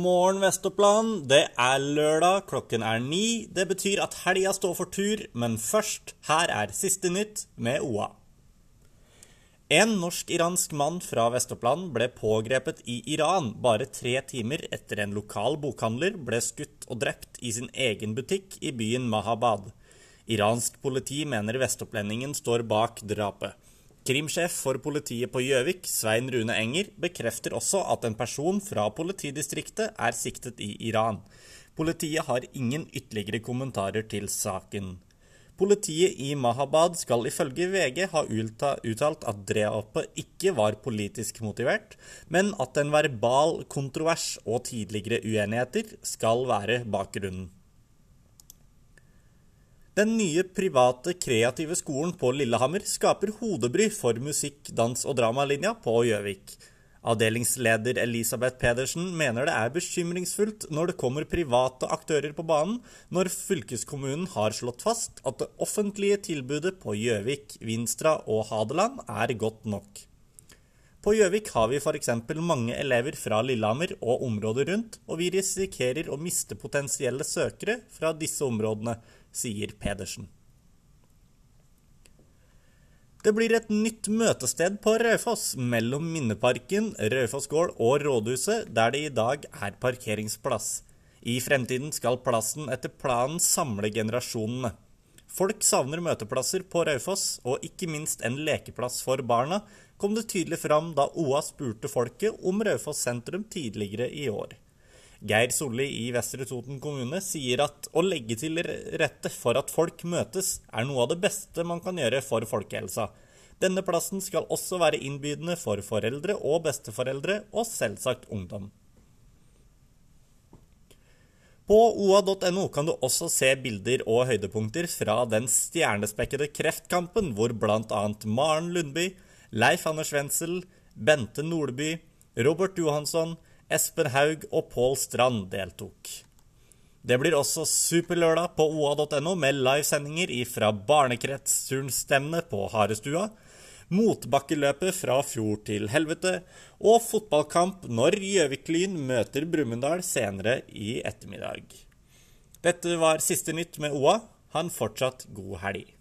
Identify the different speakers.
Speaker 1: morgen, Vestoppland. Det er lørdag, klokken er ni. Det betyr at helga står for tur, men først, her er siste nytt med OA. En norsk-iransk mann fra Vestoppland ble pågrepet i Iran bare tre timer etter en lokal bokhandler ble skutt og drept i sin egen butikk i byen Mahabad. Iransk politi mener vestopplendingen står bak drapet. Krimsjef for politiet på Gjøvik, Svein Rune Enger, bekrefter også at en person fra politidistriktet er siktet i Iran. Politiet har ingen ytterligere kommentarer til saken. Politiet i Mahabad skal ifølge VG ha uttalt at drapet ikke var politisk motivert, men at en verbal kontrovers og tidligere uenigheter skal være bakgrunnen. Den nye private kreative skolen på Lillehammer skaper hodebry for musikk-, dans- og dramalinja på Gjøvik. Avdelingsleder Elisabeth Pedersen mener det er bekymringsfullt når det kommer private aktører på banen, når fylkeskommunen har slått fast at det offentlige tilbudet på Gjøvik, Vinstra og Hadeland er godt nok. På Gjøvik har vi f.eks. mange elever fra Lillehammer og området rundt, og vi risikerer å miste potensielle søkere fra disse områdene, sier Pedersen. Det blir et nytt møtested på Raufoss, mellom Minneparken, Raufoss gård og rådhuset, der det i dag er parkeringsplass. I fremtiden skal plassen etter planen samle generasjonene. Folk savner møteplasser på Raufoss, og ikke minst en lekeplass for barna, kom det tydelig fram da OA spurte folket om Raufoss sentrum tidligere i år. Geir Solli i Vestre Toten kommune sier at å legge til rette for at folk møtes, er noe av det beste man kan gjøre for folkehelsa. Denne plassen skal også være innbydende for foreldre og besteforeldre, og selvsagt ungdom. På oa.no kan du også se bilder og høydepunkter fra den stjernespekkede Kreftkampen, hvor bl.a. Maren Lundby, Leif Anders Wendsel, Bente Nordby, Robert Johansson, Espen Haug og Pål Strand deltok. Det blir også Superlørdag på oa.no med livesendinger fra barnekretsturnstevnet på Harestua, motbakkeløpet fra fjord til helvete og fotballkamp når Gjøvik-Lyn møter Brumunddal senere i ettermiddag. Dette var siste nytt med OA. Han fortsatt god helg.